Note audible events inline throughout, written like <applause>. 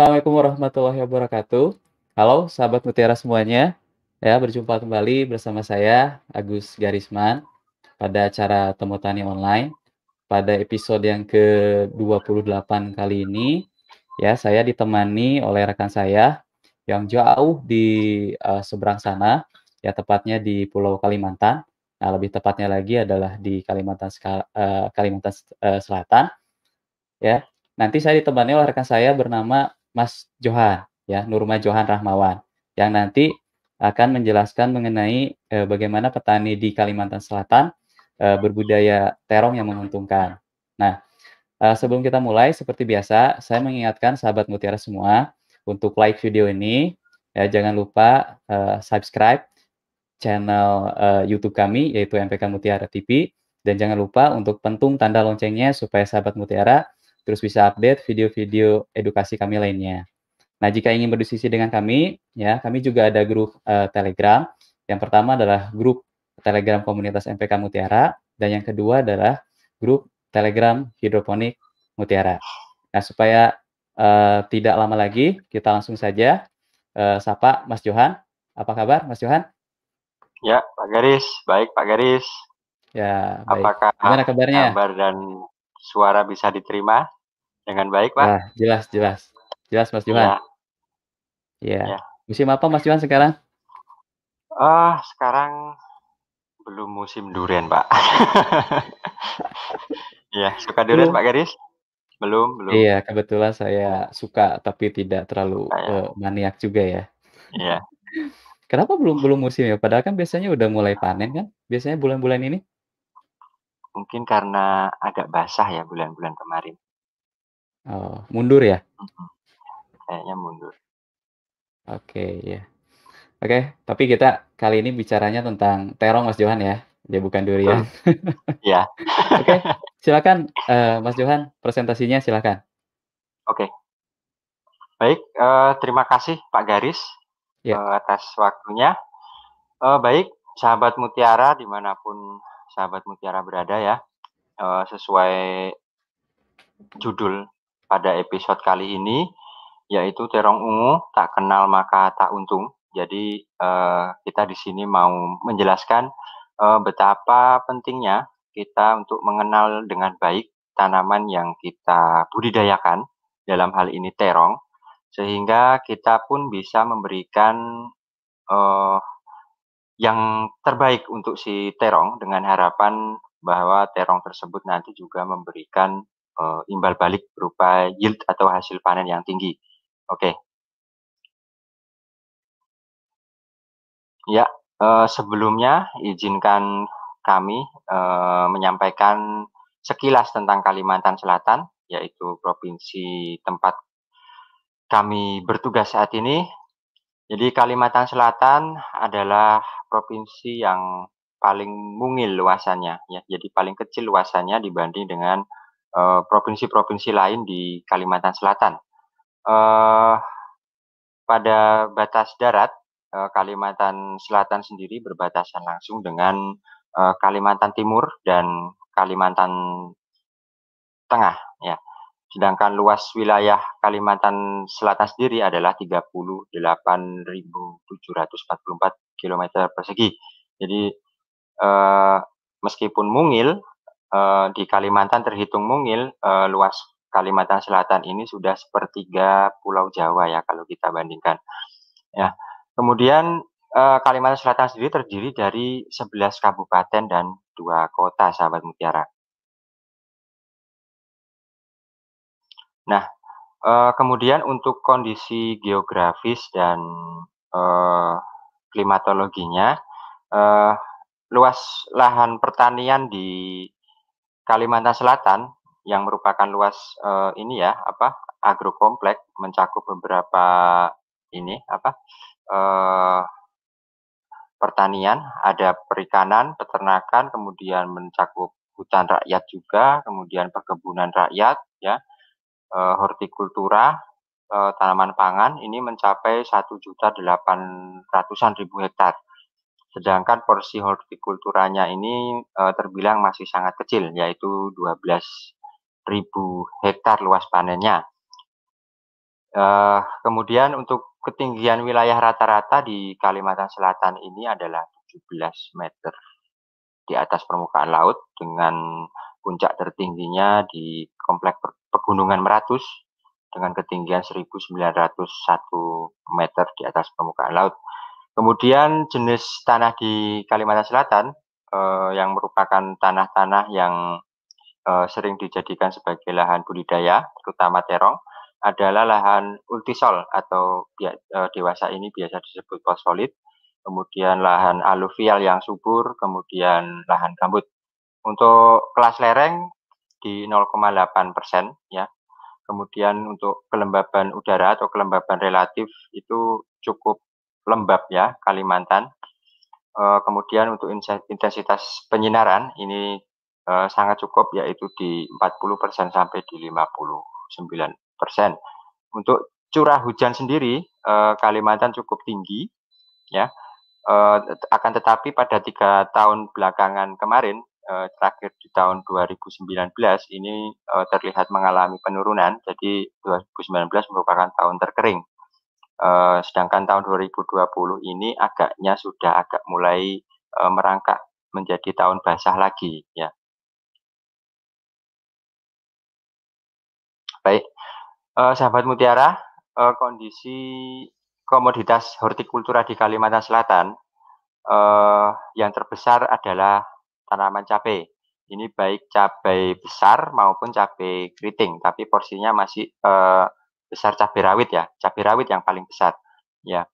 Assalamualaikum warahmatullahi wabarakatuh. Halo sahabat mutiara semuanya, ya berjumpa kembali bersama saya Agus Garisman pada acara Temu Tani Online. Pada episode yang ke-28 kali ini, ya saya ditemani oleh rekan saya yang jauh di uh, seberang sana, ya tepatnya di Pulau Kalimantan. Nah, lebih tepatnya lagi adalah di Kalimantan uh, Kalimantan uh, Selatan. Ya, nanti saya ditemani oleh rekan saya bernama Mas Johan, ya, Nurma Johan Rahmawan, yang nanti akan menjelaskan mengenai e, bagaimana petani di Kalimantan Selatan e, berbudaya terong yang menguntungkan. Nah, e, sebelum kita mulai, seperti biasa, saya mengingatkan sahabat mutiara semua untuk like video ini, ya jangan lupa e, subscribe channel YouTube kami yaitu MPK Mutiara TV dan jangan lupa untuk pentung tanda loncengnya supaya sahabat mutiara terus bisa update video-video edukasi kami lainnya. Nah, jika ingin berdiskusi dengan kami, ya, kami juga ada grup uh, Telegram. Yang pertama adalah grup Telegram komunitas MPK Mutiara dan yang kedua adalah grup Telegram Hidroponik Mutiara. Nah, supaya uh, tidak lama lagi, kita langsung saja uh, sapa Mas Johan. Apa kabar, Mas Johan? Ya, Pak Garis. Baik, Pak Garis. Ya, baik. Apakah Gimana kabarnya? kabar dan suara bisa diterima dengan baik, Pak? Nah, jelas, jelas. Jelas, Mas Johan. Ya. ya. Musim apa, Mas Johan, sekarang? Ah, uh, sekarang belum musim durian, Pak. <laughs> ya, suka durian, belum. Pak Garis? Belum, belum. Iya, kebetulan saya suka, tapi tidak terlalu uh, maniak juga ya. Iya. Kenapa belum belum musim ya? Padahal kan biasanya udah mulai panen kan? Biasanya bulan-bulan ini? Mungkin karena agak basah ya bulan-bulan kemarin. Oh, mundur ya? Kayaknya mundur. Oke, ya. Oke, tapi kita kali ini bicaranya tentang terong Mas Johan ya, dia bukan durian. Iya. <laughs> Oke, silakan uh, Mas Johan, presentasinya silakan. Oke. Baik, uh, terima kasih Pak Garis ya. uh, atas waktunya. Uh, baik, sahabat Mutiara di mana pun sahabat Mutiara berada ya. Uh, sesuai judul pada episode kali ini yaitu terong ungu tak kenal maka tak untung. Jadi uh, kita di sini mau menjelaskan uh, betapa pentingnya kita untuk mengenal dengan baik tanaman yang kita budidayakan dalam hal ini terong sehingga kita pun bisa memberikan yang terbaik untuk si terong dengan harapan bahwa terong tersebut nanti juga memberikan uh, imbal balik berupa yield atau hasil panen yang tinggi. Oke. Okay. Ya, uh, sebelumnya izinkan kami uh, menyampaikan sekilas tentang Kalimantan Selatan, yaitu provinsi tempat kami bertugas saat ini. Jadi Kalimantan Selatan adalah provinsi yang paling mungil luasannya ya. Jadi paling kecil luasannya dibanding dengan eh, provinsi-provinsi uh, lain di Kalimantan Selatan. Uh, pada batas darat uh, Kalimantan Selatan sendiri berbatasan langsung dengan uh, Kalimantan Timur dan Kalimantan Tengah ya. Sedangkan luas wilayah Kalimantan Selatan sendiri adalah 38.744 km persegi. Jadi eh, meskipun mungil eh, di Kalimantan terhitung mungil, eh, luas Kalimantan Selatan ini sudah sepertiga Pulau Jawa ya kalau kita bandingkan. Ya. Kemudian eh, Kalimantan Selatan sendiri terdiri dari 11 kabupaten dan dua kota, sahabat mutiara. Nah, uh, kemudian untuk kondisi geografis dan uh, klimatologinya, uh, luas lahan pertanian di Kalimantan Selatan yang merupakan luas ini ya apa agrokomplek mencakup beberapa ini apa uh, pertanian. Ada perikanan peternakan kemudian mencakup hutan rakyat juga kemudian perkebunan rakyat ya uh, hortikultura uh, tanaman pangan ini mencapai satu juta delapan ratusan ribu hektar. Sedangkan porsi hortikulturanya ini uh, terbilang masih sangat kecil, yaitu 12 ribu hektar luas panennya. Uh, kemudian untuk ketinggian wilayah rata-rata di Kalimantan Selatan ini adalah 17 meter di atas permukaan laut dengan puncak tertingginya di komplek pegunungan Meratus dengan ketinggian 1901 meter di atas permukaan laut. Kemudian jenis tanah di Kalimantan Selatan uh, yang merupakan tanah-tanah yang uh, sering dijadikan sebagai lahan budidaya, terutama terong, adalah lahan ultisol atau uh, dewasa ini biasa disebut fosfolit, kemudian lahan aluvial yang subur, kemudian lahan gambut. Untuk kelas lereng di 0,8 persen ya. Kemudian untuk kelembaban udara atau kelembaban relatif itu cukup lembab ya Kalimantan. Uh, kemudian untuk intensitas penyinaran ini uh, sangat cukup yaitu di 40% sampai di 59%. Untuk curah hujan sendiri uh, Kalimantan cukup tinggi ya. Akan tetapi pada tiga tahun belakangan kemarin uh, terakhir di tahun 2019 ini uh, terlihat mengalami penurunan. Jadi 2019 merupakan tahun terkering. Uh, sedangkan tahun 2020 ini agaknya sudah agak mulai uh, merangkak menjadi tahun basah lagi ya. Baik, uh, sahabat Mutiara, uh, kondisi komoditas hortikultura di Kalimantan Selatan uh, yang terbesar adalah tanaman cabai. Ini baik cabai besar maupun cabai keriting, tapi porsinya masih uh, besar cabai rawit ya, cabai rawit yang paling besar. Ya.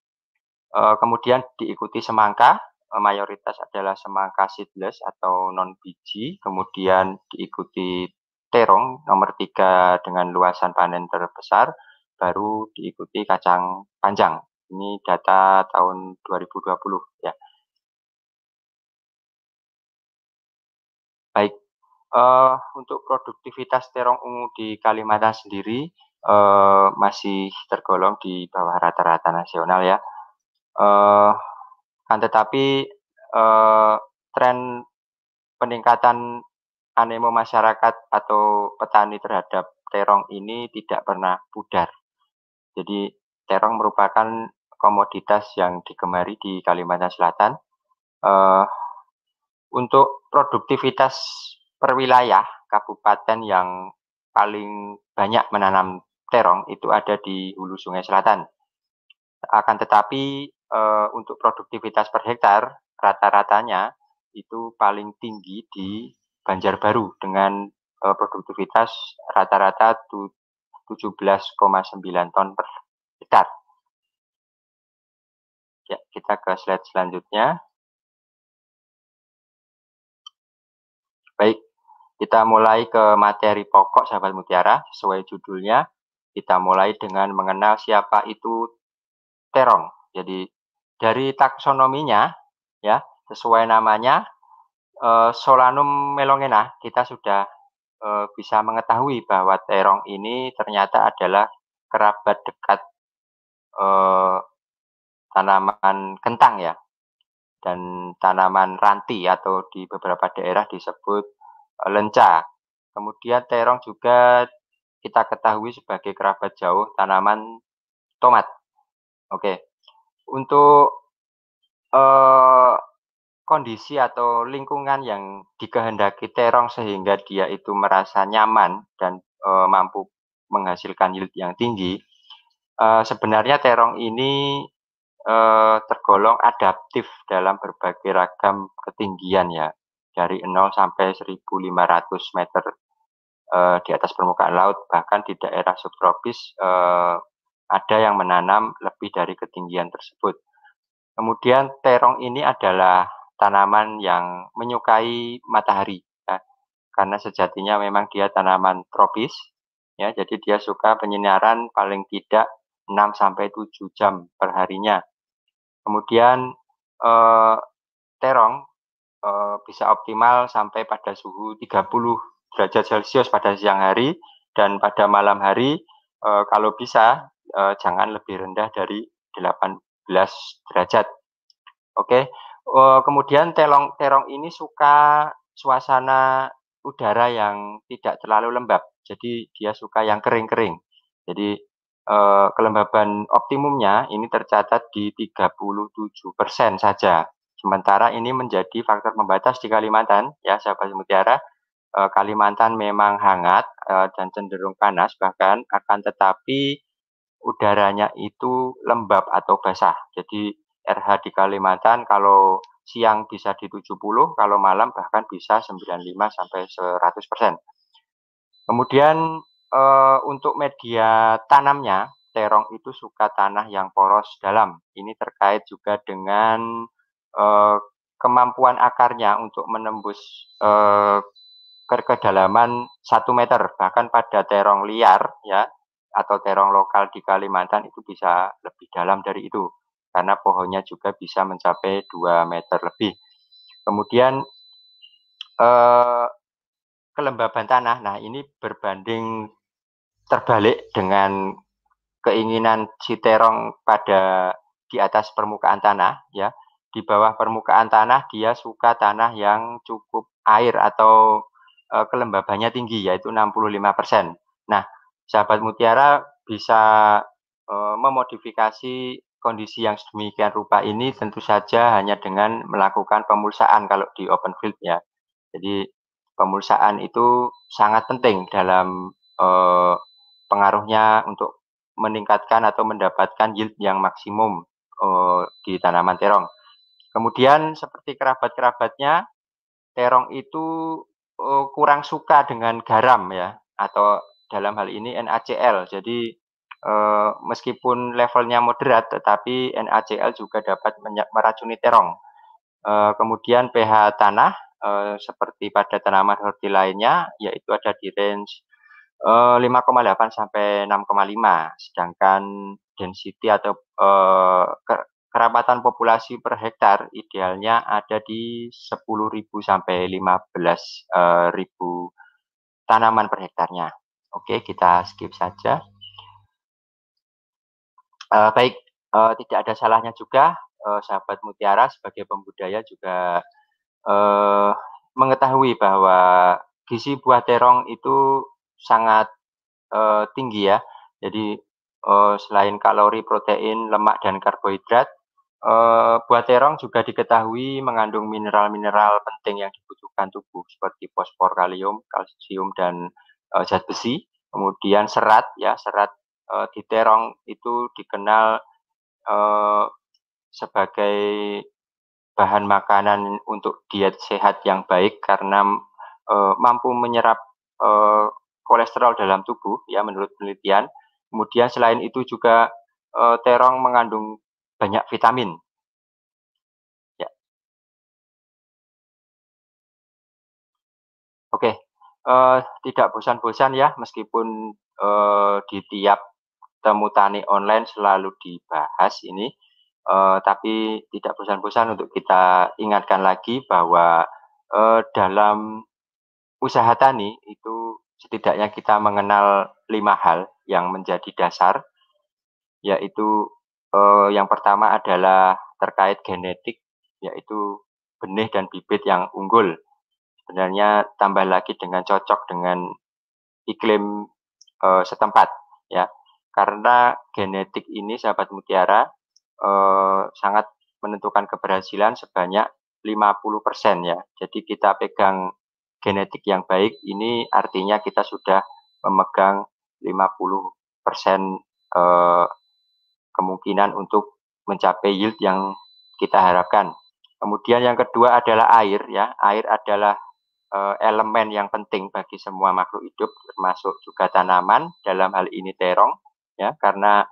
E, kemudian diikuti semangka, e, mayoritas adalah semangka seedless atau non biji, kemudian diikuti terong nomor tiga dengan luasan panen terbesar, baru diikuti kacang panjang. Ini data tahun 2020 ya. Baik, uh, untuk produktivitas terong ungu di Kalimantan sendiri uh, masih tergolong di bawah rata-rata nasional ya. Uh, kan tetapi uh, tren peningkatan animo masyarakat atau petani terhadap terong ini tidak pernah pudar. Jadi terong merupakan komoditas yang digemari di Kalimantan Selatan. Uh, untuk produktivitas per wilayah kabupaten yang paling banyak menanam terong itu ada di hulu Sungai Selatan. Akan tetapi e, untuk produktivitas per hektar rata-ratanya itu paling tinggi di Banjarbaru dengan e, produktivitas rata-rata 17,9 ton per hektar. Ya, kita ke slide selanjutnya. Kita mulai ke materi pokok sahabat mutiara sesuai judulnya kita mulai dengan mengenal siapa itu terong. Jadi dari taksonominya ya sesuai namanya eh, Solanum melongena kita sudah eh, bisa mengetahui bahwa terong ini ternyata adalah kerabat dekat eh, tanaman kentang ya dan tanaman ranti atau di beberapa daerah disebut lenca. Kemudian terong juga kita ketahui sebagai kerabat jauh tanaman tomat. Oke. Untuk uh, kondisi atau lingkungan yang dikehendaki terong sehingga dia itu merasa nyaman dan uh, mampu menghasilkan yield yang tinggi, uh, sebenarnya terong ini uh, tergolong adaptif dalam berbagai ragam ketinggian ya, dari 0 sampai 1500 meter uh, di atas permukaan laut, bahkan di daerah subtropis uh, ada yang menanam lebih dari ketinggian tersebut. Kemudian terong ini adalah tanaman yang menyukai matahari, ya, karena sejatinya memang dia tanaman tropis, ya, jadi dia suka penyinaran paling tidak 6 sampai 7 jam per harinya. Kemudian eh, terong eh, bisa optimal sampai pada suhu 30 derajat Celcius pada siang hari dan pada malam hari e, kalau bisa e, jangan lebih rendah dari 18 derajat. Oke. E, kemudian terong terong ini suka suasana udara yang tidak terlalu lembab. Jadi dia suka yang kering-kering. Jadi uh, kelembaban optimumnya ini tercatat di 37% saja. Sementara ini menjadi faktor pembatas di Kalimantan, ya sahabat mutiara. Uh, Kalimantan memang hangat uh, dan cenderung panas bahkan akan tetapi udaranya itu lembab atau basah. Jadi RH di Kalimantan kalau siang bisa di 70, kalau malam bahkan bisa 95 sampai 100%. Kemudian uh, untuk media tanamnya, terong itu suka tanah yang poros dalam. Ini terkait juga dengan uh, kemampuan akarnya untuk menembus uh, ke kedalaman satu meter. Bahkan pada terong liar ya atau terong lokal di Kalimantan itu bisa lebih dalam dari itu karena pohonnya juga bisa mencapai 2 meter lebih. Kemudian eh, kelembaban tanah. Nah, ini berbanding terbalik dengan keinginan si terong pada di atas permukaan tanah ya. Di bawah permukaan tanah dia suka tanah yang cukup air atau e, kelembabannya tinggi yaitu 65%. Nah, sahabat mutiara bisa e, memodifikasi kondisi yang sedemikian rupa ini tentu saja hanya dengan melakukan pemulsaan kalau di open field ya. Jadi pemulsaan itu sangat penting dalam uh, pengaruhnya untuk meningkatkan atau mendapatkan yield yang maksimum di tanaman terong. Kemudian seperti kerabat-kerabatnya, terong itu uh, kurang suka dengan garam ya, atau dalam hal ini NaCl. Jadi uh, meskipun levelnya moderat, tetapi NaCl juga dapat meracuni terong. Uh, kemudian pH tanah uh, seperti pada tanaman horti lainnya, yaitu ada di range uh, 5,8 sampai 6,5. Sedangkan density atau kerapatan populasi per hektar idealnya ada di 10.000 sampai 15.000 tanaman per hektarnya. Oke, kita skip saja. Uh, baik, uh, tidak ada salahnya juga sahabat mutiara sebagai pembudaya juga mengetahui bahwa gizi buah terong itu sangat tinggi ya. Jadi selain kalori, protein, lemak dan karbohidrat, uh, buah terong juga diketahui mengandung mineral-mineral penting yang dibutuhkan tubuh seperti fosfor, kalium, kalsium dan uh, zat besi. Kemudian serat ya, serat uh, di terong itu dikenal uh, sebagai bahan makanan untuk diet sehat yang baik karena uh, mampu menyerap uh, kolesterol dalam tubuh ya menurut penelitian. Kemudian selain itu juga terong mengandung banyak vitamin. Ya. Oke, uh, tidak bosan-bosan ya meskipun uh, di tiap temu tani online selalu dibahas ini uh, tapi tidak bosan-bosan untuk kita ingatkan lagi bahwa uh, dalam usaha tani itu setidaknya kita mengenal lima hal yang menjadi dasar, yaitu uh, yang pertama adalah terkait genetik, yaitu benih dan bibit yang unggul. Sebenarnya tambah lagi dengan cocok dengan iklim uh, setempat, ya. Karena genetik ini, sahabat mutiara, eh, sangat menentukan keberhasilan sebanyak 50% ya. Jadi kita pegang genetik yang baik ini artinya kita sudah memegang 50% eh, kemungkinan untuk mencapai yield yang kita harapkan. Kemudian yang kedua adalah air ya. Air adalah eh, elemen yang penting bagi semua makhluk hidup termasuk juga tanaman dalam hal ini terong ya karena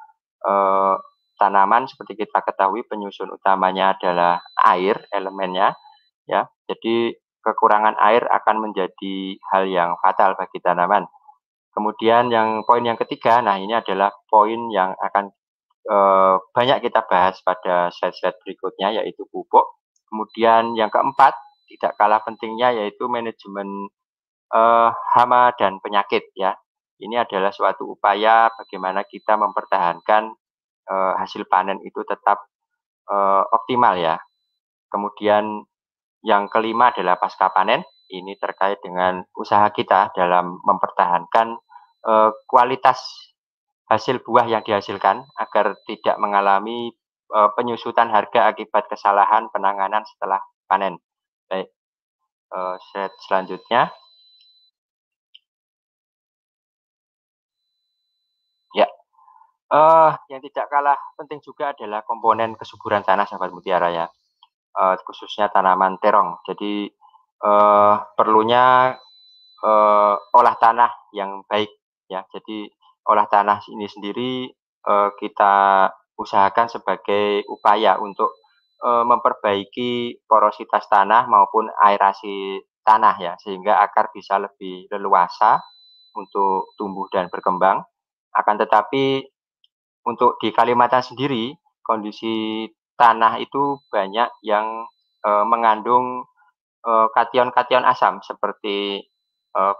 eh, tanaman seperti kita ketahui penyusun utamanya adalah air elemennya ya. Jadi kekurangan air akan menjadi hal yang fatal bagi tanaman. Kemudian yang poin yang ketiga, nah ini adalah poin yang akan e, banyak kita bahas pada slide-slide berikutnya yaitu pupuk. Kemudian yang keempat, tidak kalah pentingnya yaitu manajemen e, hama dan penyakit ya. Ini adalah suatu upaya bagaimana kita mempertahankan uh, hasil panen itu tetap uh, optimal ya. Kemudian yang kelima adalah pasca panen. Ini terkait dengan usaha kita dalam mempertahankan uh, kualitas hasil buah yang dihasilkan agar tidak mengalami uh, penyusutan harga akibat kesalahan penanganan setelah panen. Baik, uh, set selanjutnya. Ya, uh, yang tidak kalah penting juga adalah komponen kesuburan tanah, sahabat mutiara ya, uh, khususnya tanaman terong. Jadi uh, perlunya uh, olah tanah yang baik ya. Jadi olah tanah ini sendiri uh, kita usahakan sebagai upaya untuk uh, memperbaiki porositas tanah maupun aerasi tanah ya, sehingga akar bisa lebih leluasa untuk tumbuh dan berkembang. Akan tetapi untuk di Kalimantan sendiri kondisi tanah itu banyak yang uh, mengandung kation-kation asam seperti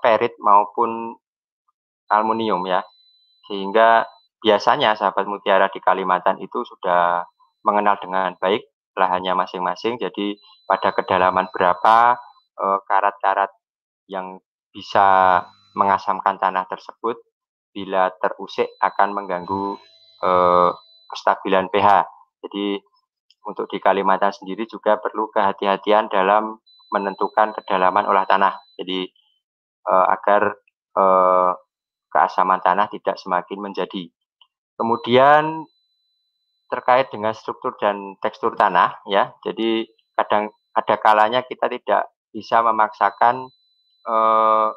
perit maupun aluminium ya. Sehingga biasanya sahabat mutiara di Kalimantan itu sudah mengenal dengan baik lahannya masing-masing. Jadi pada kedalaman berapa eh, karat-karat uh, yang bisa mengasamkan tanah tersebut bila terusik akan mengganggu uh, kestabilan pH. Jadi untuk di Kalimantan sendiri juga perlu kehati-hatian dalam menentukan kedalaman olah tanah. Jadi uh, agar uh, keasaman tanah tidak semakin menjadi Kemudian terkait dengan struktur dan tekstur tanah ya. Jadi kadang ada kalanya kita tidak bisa memaksakan eh,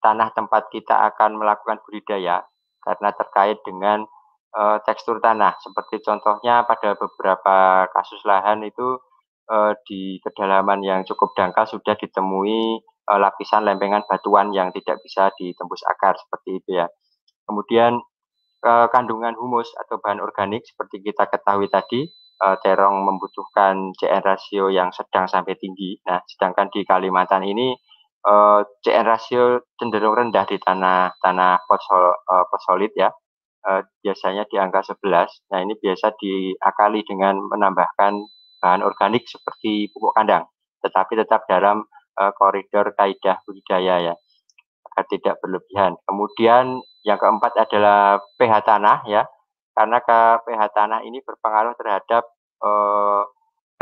tanah tempat kita akan melakukan budidaya karena terkait dengan eh, tekstur tanah. Seperti contohnya pada beberapa kasus lahan itu eh, di kedalaman yang cukup dangkal sudah ditemui eh, lapisan lempengan batuan yang tidak bisa ditembus akar seperti itu ya. Kemudian uh, kandungan humus atau bahan organik seperti kita ketahui tadi, uh, terong membutuhkan CN rasio yang sedang sampai tinggi. Nah, sedangkan di Kalimantan ini uh, CN rasio cenderung rendah di tanah tanah fosol, uh, ya. Uh, biasanya di angka 11. Nah, ini biasa diakali dengan menambahkan bahan organik seperti pupuk kandang, tetapi tetap dalam uh, koridor kaidah budidaya ya agar tidak berlebihan. Kemudian yang keempat adalah pH tanah ya, karena ke pH tanah ini berpengaruh terhadap eh,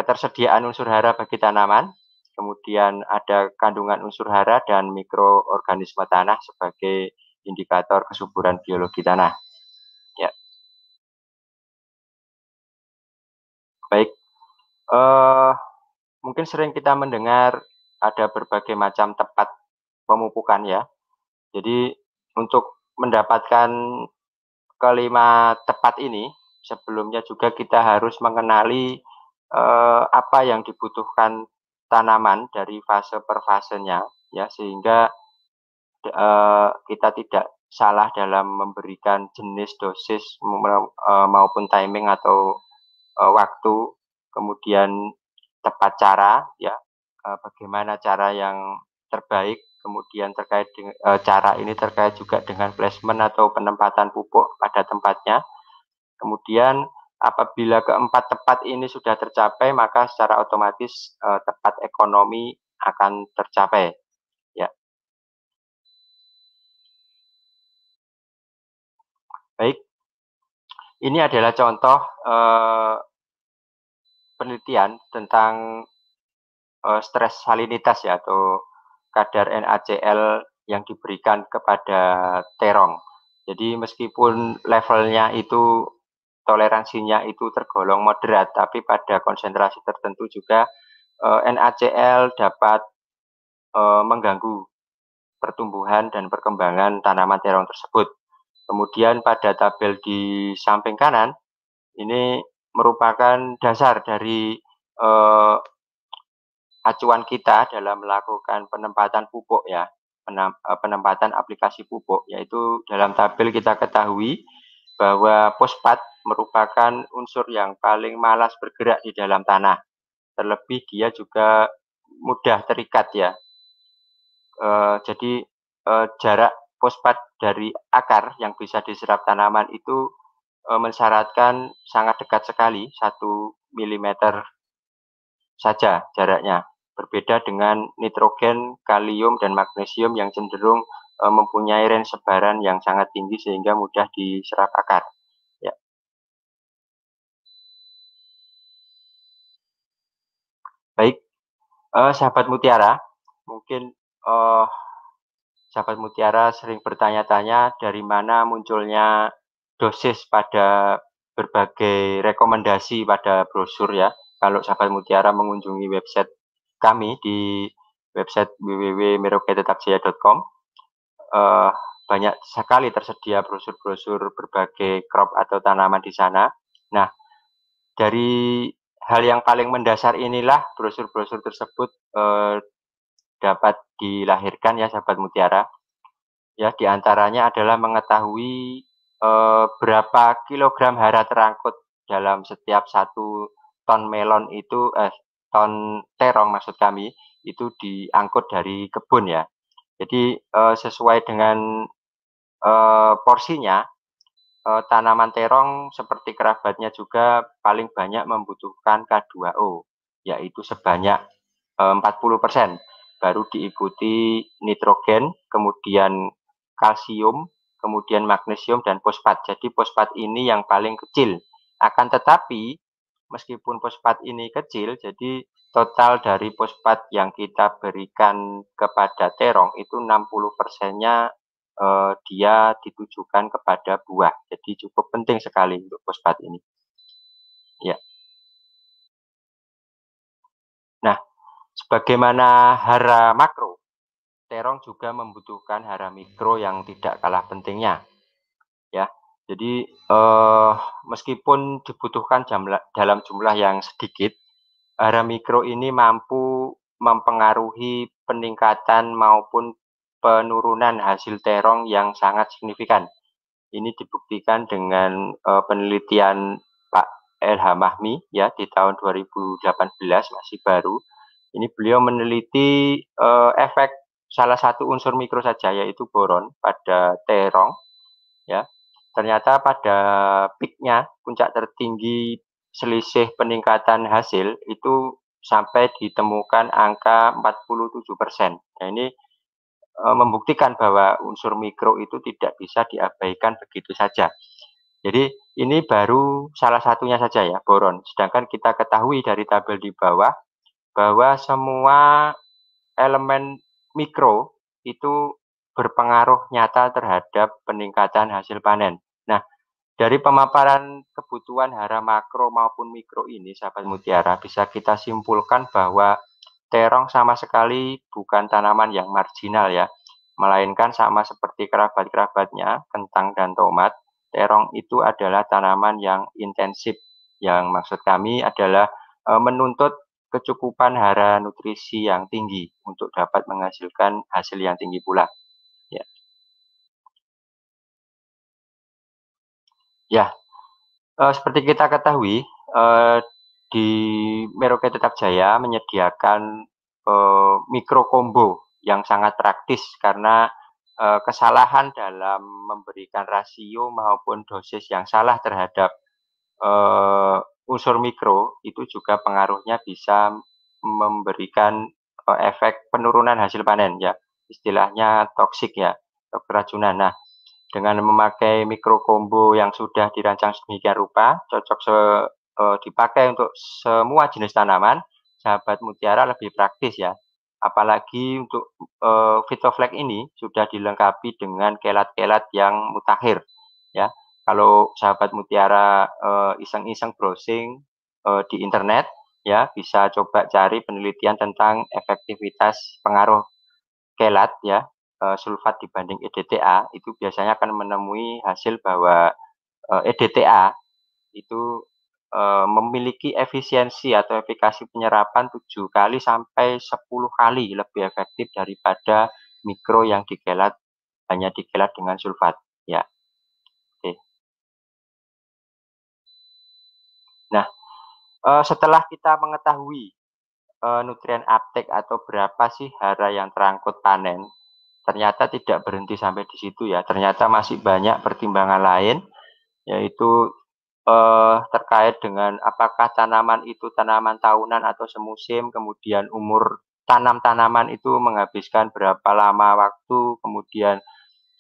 ketersediaan unsur hara bagi tanaman. Kemudian ada kandungan unsur hara dan mikroorganisme tanah sebagai indikator kesuburan biologi tanah. Ya. Baik. Eh, mungkin sering kita mendengar ada berbagai macam tempat pemupukan ya. Jadi untuk mendapatkan kelima tepat ini, sebelumnya juga kita harus mengenali eh, apa yang dibutuhkan tanaman dari fase per fasenya, ya sehingga eh, kita tidak salah dalam memberikan jenis dosis eh, maupun timing atau eh, waktu, kemudian tepat cara, ya eh, bagaimana cara yang terbaik Kemudian terkait dengan e, cara ini terkait juga dengan placement atau penempatan pupuk pada tempatnya. Kemudian apabila keempat tepat ini sudah tercapai, maka secara otomatis e, tepat ekonomi akan tercapai. Ya. Baik. Ini adalah contoh e, penelitian tentang e, stres salinitas ya atau kadar NaCl yang diberikan kepada terong. Jadi meskipun levelnya itu toleransinya itu tergolong moderat, tapi pada konsentrasi tertentu juga eh, NaCl dapat eh, mengganggu pertumbuhan dan perkembangan tanaman terong tersebut. Kemudian pada tabel di samping kanan ini merupakan dasar dari eh, acuan kita dalam melakukan penempatan pupuk ya, eh, penempatan aplikasi pupuk, yaitu dalam tabel kita ketahui bahwa fosfat merupakan unsur yang paling malas bergerak di dalam tanah. Terlebih dia juga mudah terikat ya. E, jadi e, jarak fosfat dari akar yang bisa diserap tanaman itu e, mensyaratkan sangat dekat sekali, 1 mm saja jaraknya. Berbeda dengan nitrogen, kalium, dan magnesium yang cenderung e, mempunyai range sebaran yang sangat tinggi sehingga mudah diserap akar. Ya. Baik, e, sahabat mutiara, mungkin e, sahabat mutiara sering bertanya-tanya dari mana munculnya dosis pada berbagai rekomendasi pada brosur ya. Kalau sahabat mutiara mengunjungi website kami di website www.merauketetapjaya.com uh, banyak sekali tersedia brosur-brosur berbagai crop atau tanaman di sana. Nah, dari hal yang paling mendasar inilah brosur-brosur tersebut uh, dapat dilahirkan ya sahabat mutiara. Ya, di antaranya adalah mengetahui uh, berapa kilogram hara terangkut dalam setiap satu ton melon itu, eh, ton terong maksud kami, itu diangkut dari kebun ya. Jadi uh, sesuai dengan uh, porsinya, uh, tanaman terong seperti kerabatnya juga paling banyak membutuhkan K2O, yaitu sebanyak uh, 40%. Baru diikuti nitrogen, kemudian kalsium, kemudian magnesium dan fosfat. Jadi fosfat ini yang paling kecil. Akan tetapi meskipun fosfat ini kecil, jadi total dari fosfat yang kita berikan kepada terong itu 60 persennya eh, dia ditujukan kepada buah. Jadi cukup penting sekali untuk fosfat ini. Ya. Nah, sebagaimana hara makro, terong juga membutuhkan hara mikro yang tidak kalah pentingnya. Ya. Jadi eh, meskipun dibutuhkan jumlah, dalam jumlah yang sedikit, Hara mikro ini mampu mempengaruhi peningkatan maupun penurunan hasil terong yang sangat signifikan. Ini dibuktikan dengan uh, penelitian Pak LH Mahmi ya di tahun 2018 masih baru. Ini beliau meneliti uh, efek salah satu unsur mikro saja yaitu boron pada terong ya. Ternyata pada peaknya puncak tertinggi selisih peningkatan hasil itu sampai ditemukan angka 47 persen. Nah, ini e, membuktikan bahwa unsur mikro itu tidak bisa diabaikan begitu saja. Jadi ini baru salah satunya saja ya, boron. Sedangkan kita ketahui dari tabel di bawah bahwa semua elemen mikro itu berpengaruh nyata terhadap peningkatan hasil panen. Nah, dari pemaparan kebutuhan hara makro maupun mikro ini, sahabat mutiara, bisa kita simpulkan bahwa terong sama sekali bukan tanaman yang marginal ya, melainkan sama seperti kerabat-kerabatnya, kentang dan tomat, terong itu adalah tanaman yang intensif. Yang maksud kami adalah e, menuntut kecukupan hara nutrisi yang tinggi untuk dapat menghasilkan hasil yang tinggi pula. Ya, uh, seperti kita ketahui, uh, di Merauke Tetap Jaya menyediakan uh, mikro combo yang sangat praktis karena uh, kesalahan dalam memberikan rasio maupun dosis yang salah terhadap uh, unsur mikro itu juga pengaruhnya bisa memberikan uh, efek penurunan hasil panen ya istilahnya toksik ya keracunan. Nah, dengan memakai mikro combo yang sudah dirancang sedemikian rupa, cocok se, e, dipakai untuk semua jenis tanaman, sahabat mutiara lebih praktis ya. Apalagi untuk e, Fitoflex ini sudah dilengkapi dengan kelat-kelat yang mutakhir ya. Kalau sahabat mutiara iseng-iseng browsing e, di internet ya bisa coba cari penelitian tentang efektivitas pengaruh kelat ya uh, sulfat dibanding EDTA itu biasanya akan menemui hasil bahwa uh, eh, EDTA itu uh, memiliki efisiensi atau efikasi penyerapan 7 kali sampai 10 kali lebih efektif daripada mikro yang dikelat hanya dikelat dengan sulfat ya. Oke. Nah, setelah kita mengetahui nutrien uptake atau berapa sih hara yang terangkut panen ternyata tidak berhenti sampai di situ ya. Ternyata masih banyak pertimbangan lain yaitu eh, terkait dengan apakah tanaman itu tanaman tahunan atau semusim, kemudian umur tanam tanaman itu menghabiskan berapa lama waktu, kemudian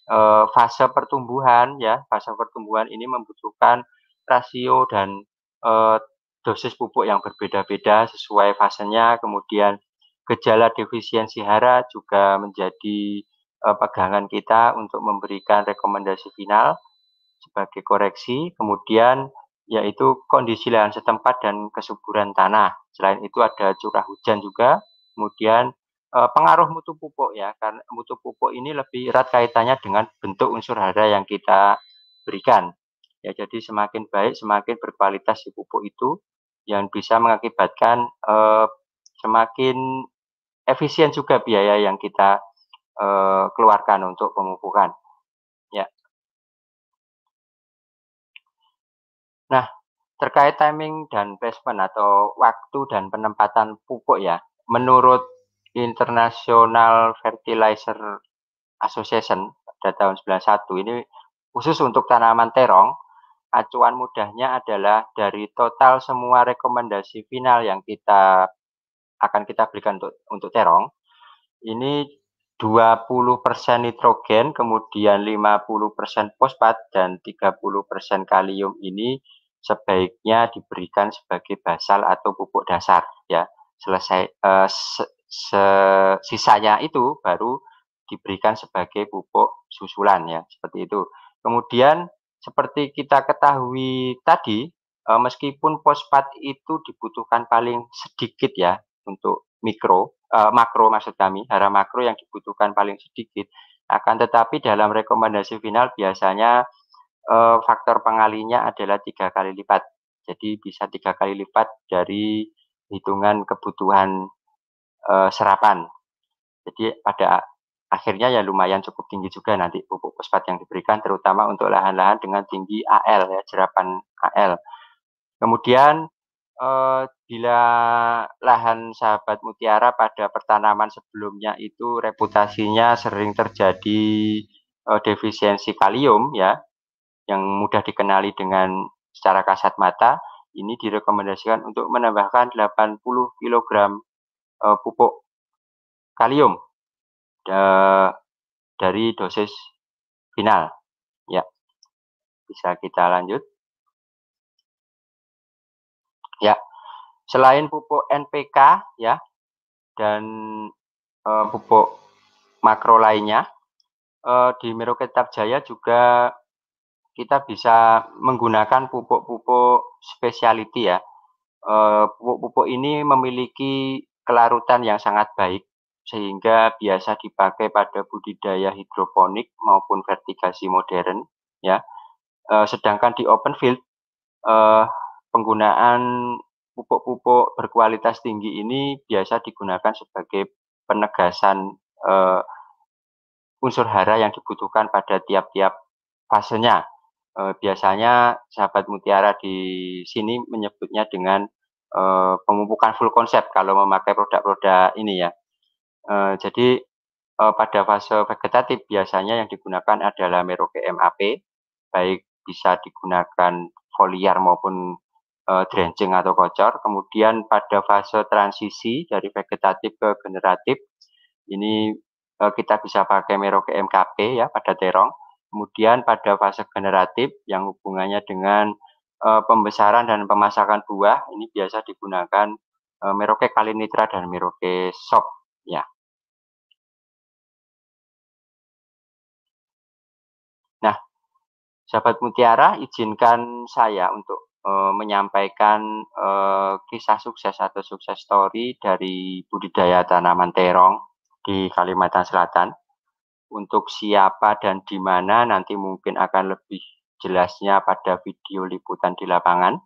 uh, fase pertumbuhan ya, fase pertumbuhan ini membutuhkan rasio dan uh, dosis pupuk yang berbeda-beda sesuai fasenya, kemudian gejala defisiensi hara juga menjadi uh, pegangan kita untuk memberikan rekomendasi final sebagai koreksi, kemudian yaitu kondisi lahan setempat dan kesuburan tanah. Selain itu ada curah hujan juga, kemudian uh, pengaruh mutu pupuk ya, karena mutu pupuk ini lebih erat kaitannya dengan bentuk unsur hara yang kita berikan. Ya, jadi semakin baik, semakin berkualitas si pupuk itu yang bisa mengakibatkan uh, semakin efisien juga biaya yang kita uh, keluarkan untuk pemupukan. Ya. Nah, terkait timing dan placement atau waktu dan penempatan pupuk ya, menurut International Fertilizer Association pada tahun 91 ini khusus untuk tanaman terong, acuan mudahnya adalah dari total semua rekomendasi final yang kita akan kita berikan untuk, untuk terong, ini 20% nitrogen, kemudian 50% fosfat, dan 30% kalium ini sebaiknya diberikan sebagai basal atau pupuk dasar ya selesai uh, se sisanya itu baru diberikan sebagai pupuk susulan ya, seperti itu. Kemudian seperti kita ketahui tadi, e, meskipun fosfat itu dibutuhkan paling sedikit ya untuk mikro, e, makro maksud kami, hara makro yang dibutuhkan paling sedikit. Akan tetapi dalam rekomendasi final biasanya e, faktor pengalinya adalah tiga kali lipat. Jadi bisa tiga kali lipat dari hitungan kebutuhan uh, serapan. Jadi pada akhirnya ya lumayan cukup tinggi juga nanti pupuk fosfat yang diberikan terutama untuk lahan-lahan dengan tinggi AL ya jerapan AL. Kemudian eh, bila lahan sahabat mutiara pada pertanaman sebelumnya itu reputasinya sering terjadi eh, defisiensi kalium ya yang mudah dikenali dengan secara kasat mata ini direkomendasikan untuk menambahkan 80 kg uh, pupuk kalium da dari dosis final. Ya, bisa kita lanjut. Ya, selain pupuk NPK ya dan uh, pupuk makro lainnya, uh, di Merauke Jaya juga kita bisa menggunakan pupuk-pupuk speciality ya. Pupuk-pupuk ini memiliki kelarutan yang sangat baik sehingga biasa dipakai pada budidaya hidroponik maupun vertigasi modern ya. E, sedangkan di open field e, penggunaan pupuk-pupuk berkualitas tinggi ini biasa digunakan sebagai penegasan e, unsur hara yang dibutuhkan pada tiap-tiap fasenya. E, biasanya sahabat mutiara di sini menyebutnya dengan uh, pemupukan full konsep kalau memakai produk-produk ini ya. Uh, jadi uh, pada fase vegetatif biasanya yang digunakan adalah Merauke MAP, baik bisa digunakan foliar maupun uh, drenching atau kocor. Kemudian pada fase transisi dari vegetatif ke generatif, ini uh, kita bisa pakai Merauke MKP ya pada terong. Kemudian pada fase generatif yang hubungannya dengan uh, pembesaran dan pemasakan buah ini biasa digunakan uh, Merauke Kalinitra dan Merauke Shop ya. Nah, sahabat Mutiara, izinkan saya untuk uh, menyampaikan uh, kisah sukses atau sukses story dari budidaya tanaman terong di Kalimantan Selatan. Untuk siapa dan di mana nanti mungkin akan lebih jelasnya pada video liputan di lapangan.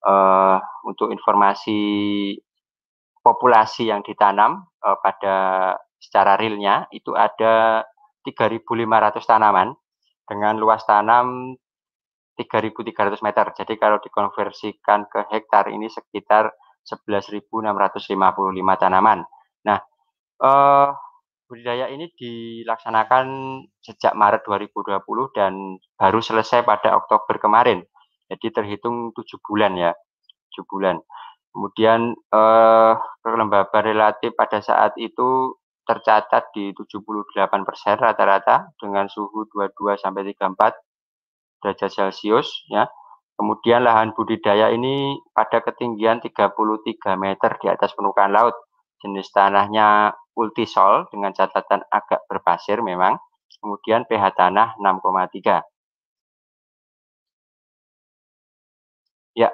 Uh, untuk informasi populasi yang ditanam uh, pada secara realnya itu ada 3.500 tanaman dengan luas tanam 3.300 meter. Jadi kalau dikonversikan ke hektar ini sekitar 11.655 tanaman. Nah, uh, budidaya ini dilaksanakan sejak Maret 2020 dan baru selesai pada Oktober kemarin. Jadi terhitung tujuh bulan ya, tujuh bulan. Kemudian eh, kelembaban relatif pada saat itu tercatat di 78% rata-rata dengan suhu 22 sampai 34 derajat Celcius ya. Kemudian lahan budidaya ini pada ketinggian 33 meter di atas permukaan laut. Jenis tanahnya ultisol dengan catatan agak berpasir memang. Kemudian pH tanah 6,3. Ya,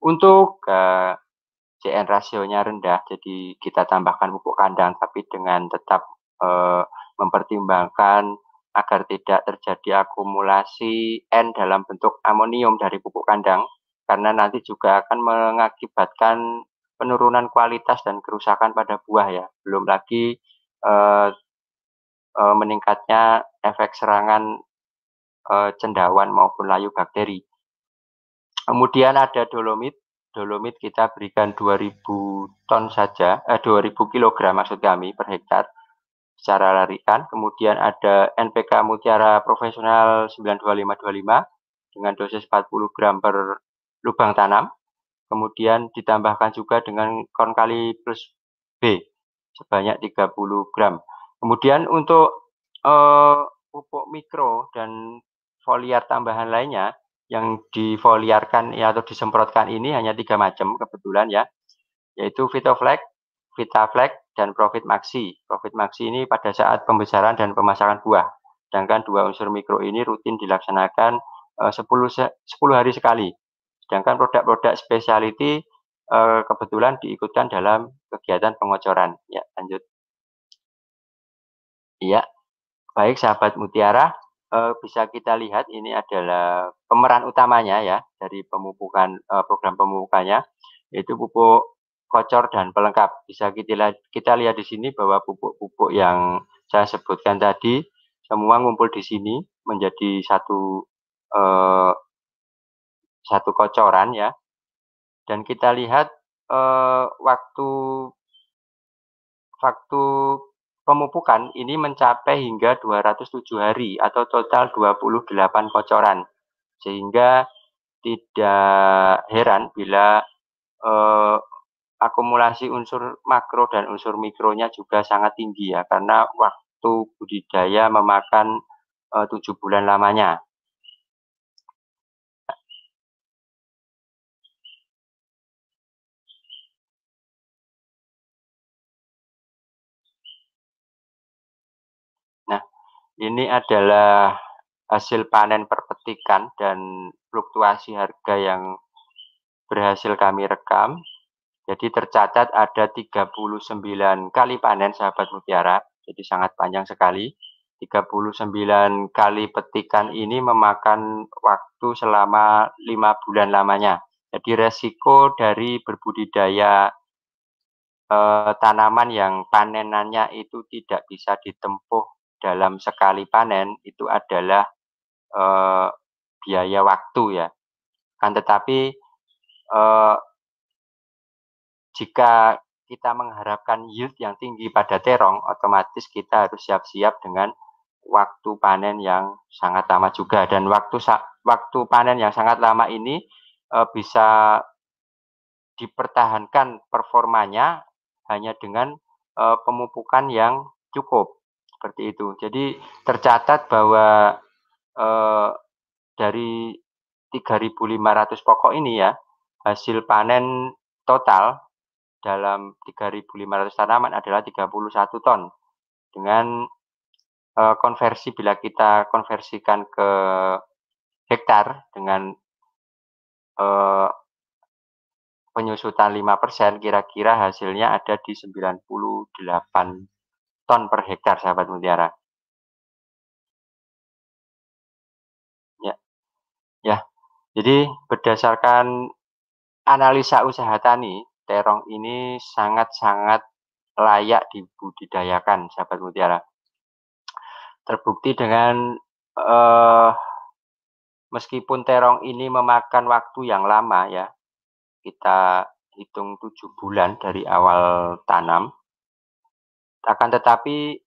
untuk uh, CN rasionya rendah, jadi kita tambahkan pupuk kandang, tapi dengan tetap uh, mempertimbangkan agar tidak terjadi akumulasi N dalam bentuk amonium dari pupuk kandang, karena nanti juga akan mengakibatkan penurunan kualitas dan kerusakan pada buah ya. Belum lagi uh, uh, meningkatnya efek serangan uh, cendawan maupun layu bakteri. Kemudian ada dolomit. Dolomit kita berikan 2000 ton saja, eh, 2000 kg maksud kami per hektar secara larikan. Kemudian ada NPK Mutiara Profesional 92525 dengan dosis 40 gram per lubang tanam. Kemudian ditambahkan juga dengan korn kali plus B sebanyak 30 gram. Kemudian untuk eh, pupuk mikro dan foliar tambahan lainnya yang difoliarkan ya, atau disemprotkan ini hanya tiga macam kebetulan ya, yaitu Vitoflex, Vitaflex, dan Profit Maxi. Profit Maxi ini pada saat pembesaran dan pemasakan buah. Sedangkan dua unsur mikro ini rutin dilaksanakan uh, 10, 10 hari sekali. Sedangkan produk-produk specialty uh, kebetulan diikutkan dalam kegiatan pengocoran. Ya, lanjut. Iya, baik sahabat Mutiara, uh, bisa kita lihat ini adalah pemeran utamanya ya dari pemupukan program pemupukannya yaitu pupuk kocor dan pelengkap. Bisa kita kita lihat di sini bahwa pupuk-pupuk yang saya sebutkan tadi semua ngumpul di sini menjadi satu uh, satu kocoran ya. Dan kita lihat uh, waktu waktu pemupukan ini mencapai hingga 207 hari atau total 28 kocoran. Sehingga tidak heran bila eh, akumulasi unsur makro dan unsur mikronya juga sangat tinggi ya karena waktu budidaya memakan eh, tujuh bulan lamanya. Ini adalah hasil panen perpetikan dan fluktuasi harga yang berhasil kami rekam. Jadi tercatat ada 39 kali panen sahabat mutiara, jadi sangat panjang sekali. 39 kali petikan ini memakan waktu selama lima bulan lamanya. Jadi resiko dari berbudidaya eh, tanaman yang panenannya itu tidak bisa ditempuh dalam sekali panen itu adalah eh, biaya waktu ya. Kan tetapi eh, jika kita mengharapkan yield yang tinggi pada terong, otomatis kita harus siap-siap dengan waktu panen yang sangat lama juga dan waktu waktu panen yang sangat lama ini eh, bisa dipertahankan performanya hanya dengan eh, pemupukan yang cukup seperti itu. Jadi tercatat bahwa eh, dari 3.500 pokok ini ya, hasil panen total dalam 3.500 tanaman adalah 31 ton. Dengan eh, konversi bila kita konversikan ke hektar dengan eh, penyusutan 5% kira-kira hasilnya ada di 98 ton per hektar sahabat mutiara. Ya. Ya. Jadi berdasarkan analisa usaha tani, terong ini sangat-sangat layak dibudidayakan sahabat mutiara. Terbukti dengan eh, meskipun terong ini memakan waktu yang lama ya, kita hitung tujuh bulan dari awal tanam, akan tetapi,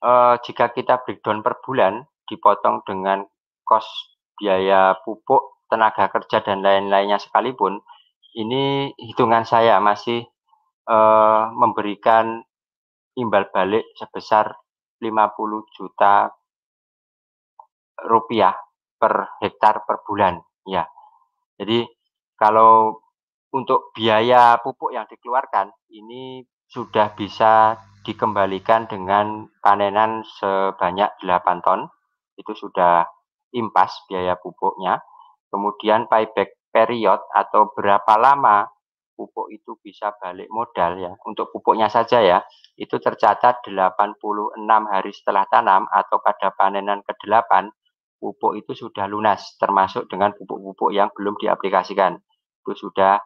uh, jika kita breakdown per bulan, dipotong dengan kos biaya pupuk, tenaga kerja, dan lain-lainnya sekalipun, ini hitungan saya masih uh, memberikan imbal balik sebesar 50 juta rupiah per hektar per bulan ya. Jadi kalau untuk biaya pupuk yang dikeluarkan ini sudah bisa dikembalikan dengan panenan sebanyak 8 ton. Itu sudah impas biaya pupuknya. Kemudian payback period atau berapa lama pupuk itu bisa balik modal ya. Untuk pupuknya saja ya, itu tercatat 86 hari setelah tanam atau pada panenan ke-8 pupuk itu sudah lunas termasuk dengan pupuk-pupuk yang belum diaplikasikan. Itu sudah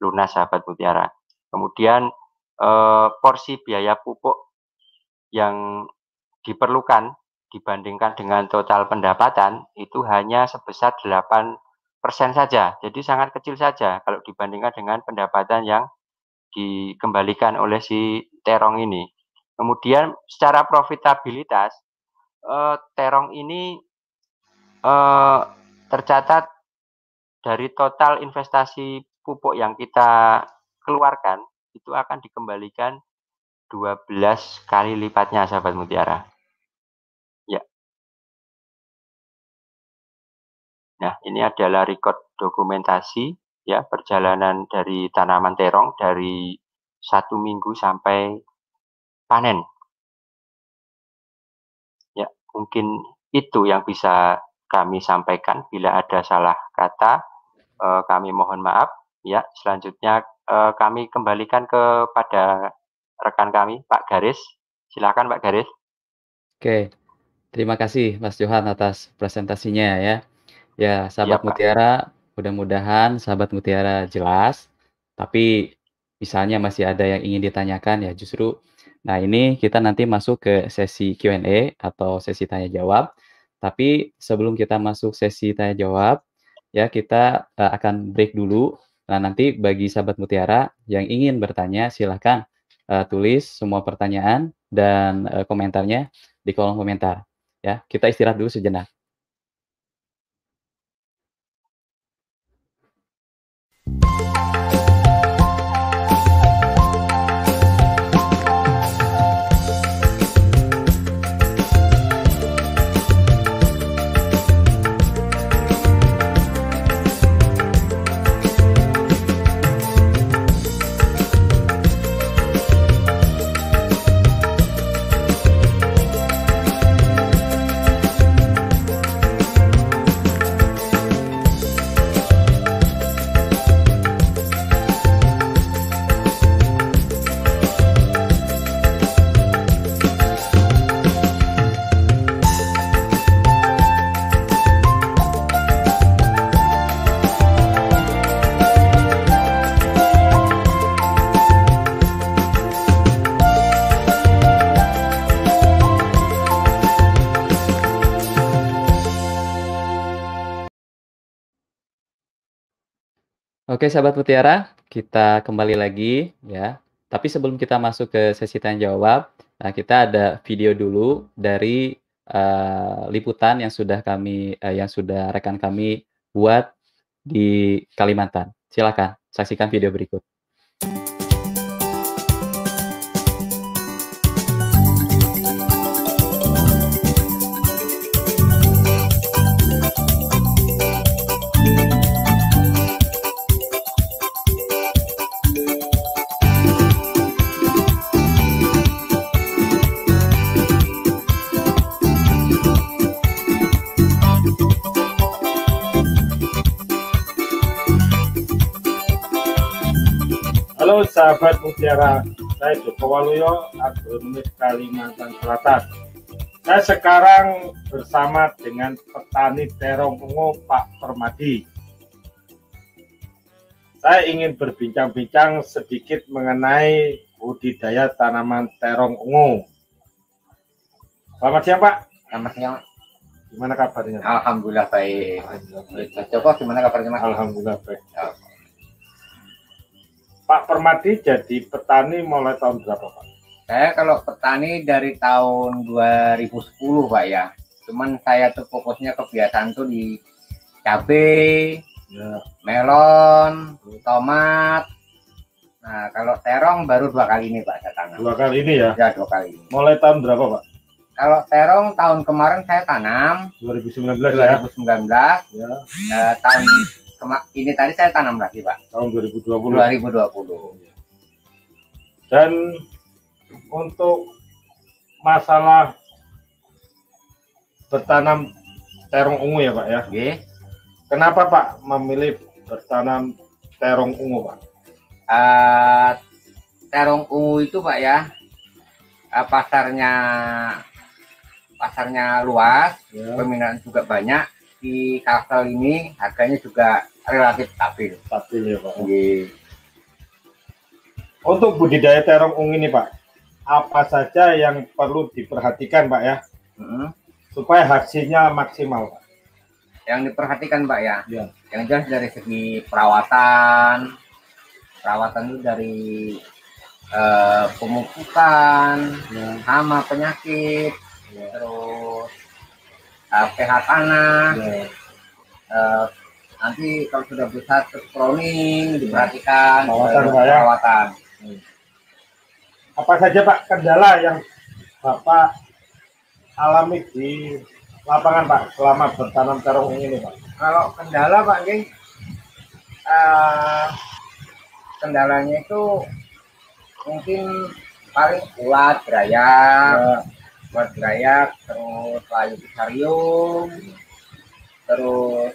lunas sahabat mutiara. Kemudian eh, porsi biaya pupuk yang diperlukan dibandingkan dengan total pendapatan itu hanya sebesar 8 persen saja. Jadi sangat kecil saja kalau dibandingkan dengan pendapatan yang dikembalikan oleh si terong ini. Kemudian secara profitabilitas eh, terong ini eh, tercatat dari total investasi pupuk yang kita keluarkan itu akan dikembalikan 12 kali lipatnya sahabat mutiara. Nah, ini adalah record dokumentasi ya perjalanan dari tanaman terong dari satu minggu sampai panen. Ya, mungkin itu yang bisa kami sampaikan. Bila ada salah kata, eh, kami mohon maaf. Ya, selanjutnya uh, kami kembalikan kepada rekan kami, Pak Garis. Silakan Pak Garis. Oke, terima kasih Mas Johan atas presentasinya ya. Ya, sahabat ya, Mutiara, mudah-mudahan sahabat Mutiara jelas. Tapi misalnya masih ada yang ingin ditanyakan ya justru Nah, ini kita nanti masuk ke sesi Q&A atau sesi tanya jawab. Tapi sebelum kita masuk sesi tanya jawab, ya kita uh, akan break dulu Nah, nanti bagi sahabat Mutiara yang ingin bertanya, silahkan uh, tulis semua pertanyaan dan uh, komentarnya di kolom komentar. Ya, kita istirahat dulu sejenak. Oke, sahabat Mutiara, kita kembali lagi ya. Tapi sebelum kita masuk ke sesi tanya jawab, nah kita ada video dulu dari uh, liputan yang sudah kami uh, yang sudah rekan kami buat di Kalimantan. Silakan saksikan video berikut. Sahabat Mutiara, saya Joko Waluyo, agronomis Kalimantan Selatan. Saya sekarang bersama dengan petani terong ungu Pak Permadi. Saya ingin berbincang-bincang sedikit mengenai budidaya tanaman terong ungu. Selamat siang Pak. Selamat siang. Gimana kabarnya? Alhamdulillah baik. Joko, gimana kabarnya Mas? Alhamdulillah baik. Ya. Pak Permadi jadi petani mulai tahun berapa Pak? Saya kalau petani dari tahun 2010 Pak ya. Cuman saya tuh fokusnya kebiasaan tuh di cabai, ya. melon, tomat. Nah, kalau terong baru dua kali ini Pak saya tanam. Dua kali ini ya? Ya, dua kali ini. Mulai tahun berapa Pak? Kalau terong tahun kemarin saya tanam 2019 2019. ya? Ya. Uh, tahun ini tadi saya tanam lagi Pak. Tahun 2020. 2020. Dan untuk masalah bertanam terong ungu ya Pak ya? Okay. Kenapa Pak memilih bertanam terong ungu Pak? Uh, terong ungu itu Pak ya, uh, pasarnya pasarnya luas, ya. peminat juga banyak. Di Kalsel ini harganya juga relatif stabil. Stabil ya Pak. Okay. Untuk budidaya terong ungu ini Pak, apa saja yang perlu diperhatikan Pak ya? Hmm. Supaya hasilnya maksimal Pak. Yang diperhatikan Pak ya, ya. yang jelas dari segi perawatan, perawatan itu dari uh, pemupukan, ya. hama penyakit, ya. terus uh, pH tanah, ya. uh, nanti kalau sudah besar terus diperhatikan perawatan, perawatan. Apa saja Pak kendala yang Bapak alami di lapangan Pak selama bertanam terong ini Pak? Kalau kendala Pak ini uh, kendalanya itu mungkin paling kuat gerayak, ya. Kuat gerayak, terus layu pisarium, terus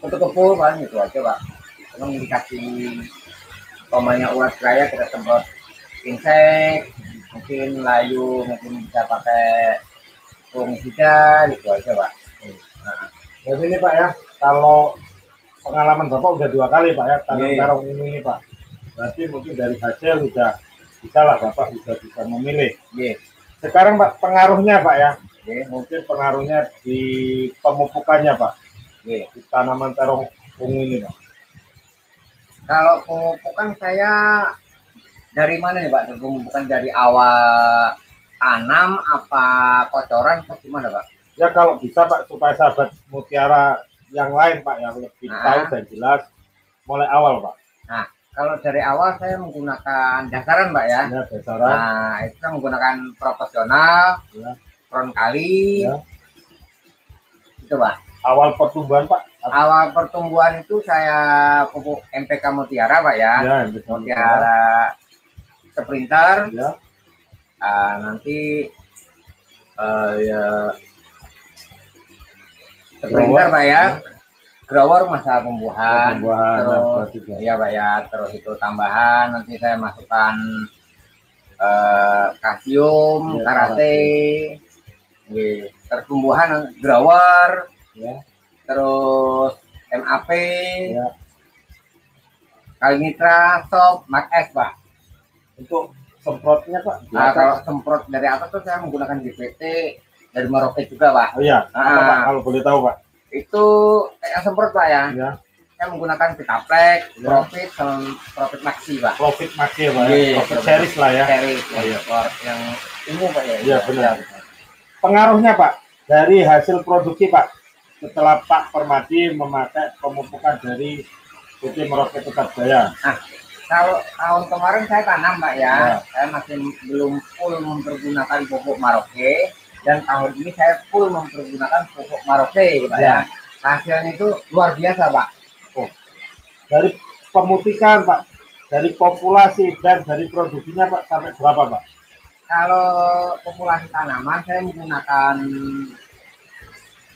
untuk kepul paling itu aja Pak. Emang dikasih pemainnya ulat gerayak kita semprot insek mungkin layu mungkin bisa pakai fungicida gitu aja pak nah, jadi ini pak ya kalau pengalaman bapak udah dua kali pak ya tanam yeah. karung ini pak berarti mungkin dari hasil sudah bisa lah bapak bisa bisa memilih yeah. Sekarang pak pengaruhnya pak ya yeah. mungkin pengaruhnya di pemupukannya pak yeah. di tanaman terong ungu ini pak kalau pemupukan saya dari mana nih Pak? Bukan dari awal tanam apa kocoran atau gimana Pak? Ya kalau bisa Pak supaya sahabat mutiara yang lain Pak yang lebih nah. tahu dan jelas mulai awal Pak. Nah kalau dari awal saya menggunakan dasaran Pak ya. Ya dasaran. Nah itu saya menggunakan proporsional, ya. front kali. Ya. Itu Pak. Awal pertumbuhan Pak? Awal pertumbuhan itu saya pupuk MPK Mutiara Pak ya. ya Mutiara sprinter ya. uh, nanti uh, ya sprinter pak ya, ya. Grower masa pembuahan, pembuahan terus ya pak ya terus itu tambahan nanti saya masukkan uh, kalsium ya, karate ya. tertumbuhan grower ya. terus MAP ya. kali nitra stop mak S pak untuk semprotnya Pak? Nah, kalau semprot dari atas tuh saya menggunakan GPT dari Merauke juga Pak. Oh iya, nah, apa, Pak? kalau boleh tahu Pak? Itu yang semprot Pak ya. Iya. Saya menggunakan Vitaplek, ya. Profit, sama Profit Maxi Pak. Profit Maxi ya Pak, ya. Profit series lah ya. Series, oh, iya. yang umum Pak ya. Iya benar. Ya. Pengaruhnya Pak, dari hasil produksi Pak, setelah Pak Permadi memakai pemupukan dari PT Merauke Tetap Jaya. Nah, kalau tahun kemarin saya tanam Pak ya, ya. saya masih belum full mempergunakan pupuk Maroke dan tahun ini saya full mempergunakan pupuk Maroke Pak ya. ya. Hasilnya itu luar biasa Pak. Oh. Dari pemutikan Pak, dari populasi dan dari produksinya Pak sampai berapa Pak? Kalau populasi tanaman saya menggunakan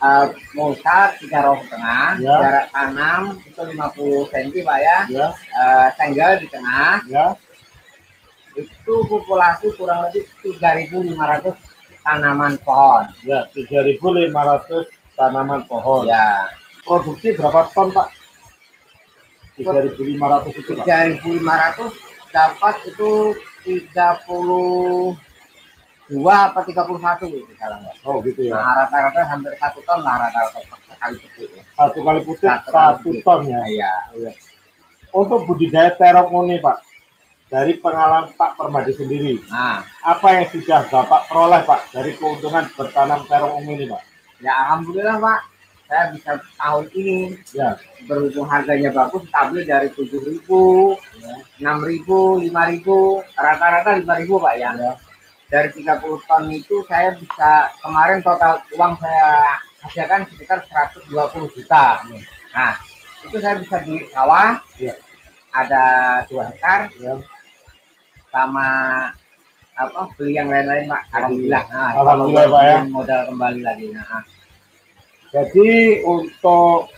uh, mulsa tiga row setengah, ya. jarak tanam itu 50 cm pak ya, ya. Uh, senggel di tengah, ya. itu populasi kurang lebih 3.500 tanaman pohon. Ya, 3.500 tanaman pohon. Ya. Produksi berapa ton pak? 3.500 itu pak? 3.500 dapat itu 30 dua apa tiga puluh satu gitu sekarang ya. Oh gitu ya. Nah rata-rata hampir satu ton lah rata-rata kali putih. Ya. Satu kali putih satu, satu ton ya. Iya. iya. Untuk budidaya terong ini Pak, dari pengalaman Pak Permadi sendiri, nah. apa yang sudah Bapak peroleh Pak dari keuntungan bertanam terong ini Pak? Ya Alhamdulillah Pak, saya bisa tahun ini ya berhubung harganya bagus stabil dari tujuh ribu enam ribu lima ribu rata-rata lima ribu pak ya, ya. dari 30 ton itu saya bisa kemarin total uang saya hasilkan sekitar 120 juta nah itu saya bisa beli sawah ya. ada dua hektar ya. Sama apa beli yang lain-lain pak. Alhamdulillah. Nah, alhamdulillah pak ya. modal kembali lagi nah. Jadi untuk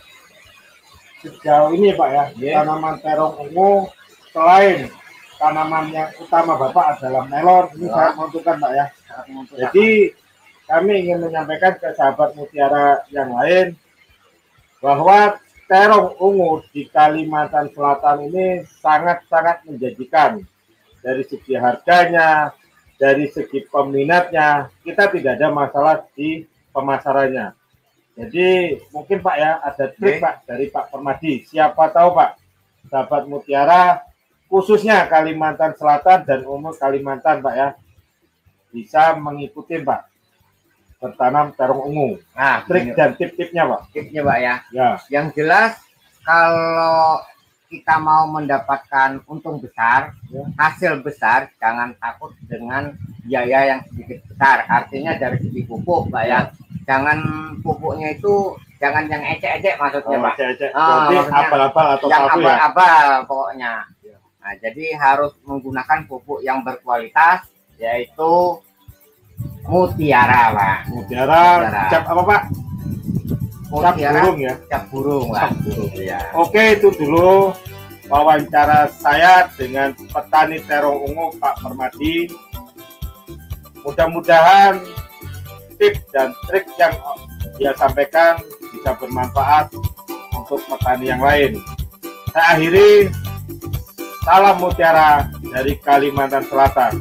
sejauh ini Pak ya, yeah. tanaman terong ungu selain tanaman yang utama Bapak adalah melon, ini saya menentukan Pak ya. Jadi kami ingin menyampaikan ke sahabat mutiara yang lain bahwa terong ungu di Kalimantan Selatan ini sangat-sangat menjanjikan dari segi harganya, dari segi peminatnya, kita tidak ada masalah di pemasarannya. Jadi mungkin Pak ya ada trik okay. Pak dari Pak Permadi. Siapa tahu Pak, sahabat Mutiara khususnya Kalimantan Selatan dan umur Kalimantan Pak ya bisa mengikuti Pak bertanam terong ungu. Nah, trik dan tip-tipnya Pak. Tipnya Pak ya. Ya. Yang jelas kalau kita mau mendapatkan untung besar, ya. hasil besar, jangan takut dengan biaya yang sedikit besar. Artinya dari segi pupuk, Pak ya jangan pupuknya itu jangan yang ecek-ecek maksudnya oh, pak ecek-ecek. Oh, abal-abal atau yang ya? abal-abal ya? pokoknya nah jadi harus menggunakan pupuk yang berkualitas yaitu mutiara pak mutiara, mutiara. cap apa pak cap burung ya. Cap burung pak cap burung ya oke itu dulu wawancara saya dengan petani terong ungu Pak Permadi. Mudah-mudahan tips dan trik yang dia sampaikan bisa bermanfaat untuk petani yang lain. Saya akhiri salam mutiara dari Kalimantan Selatan.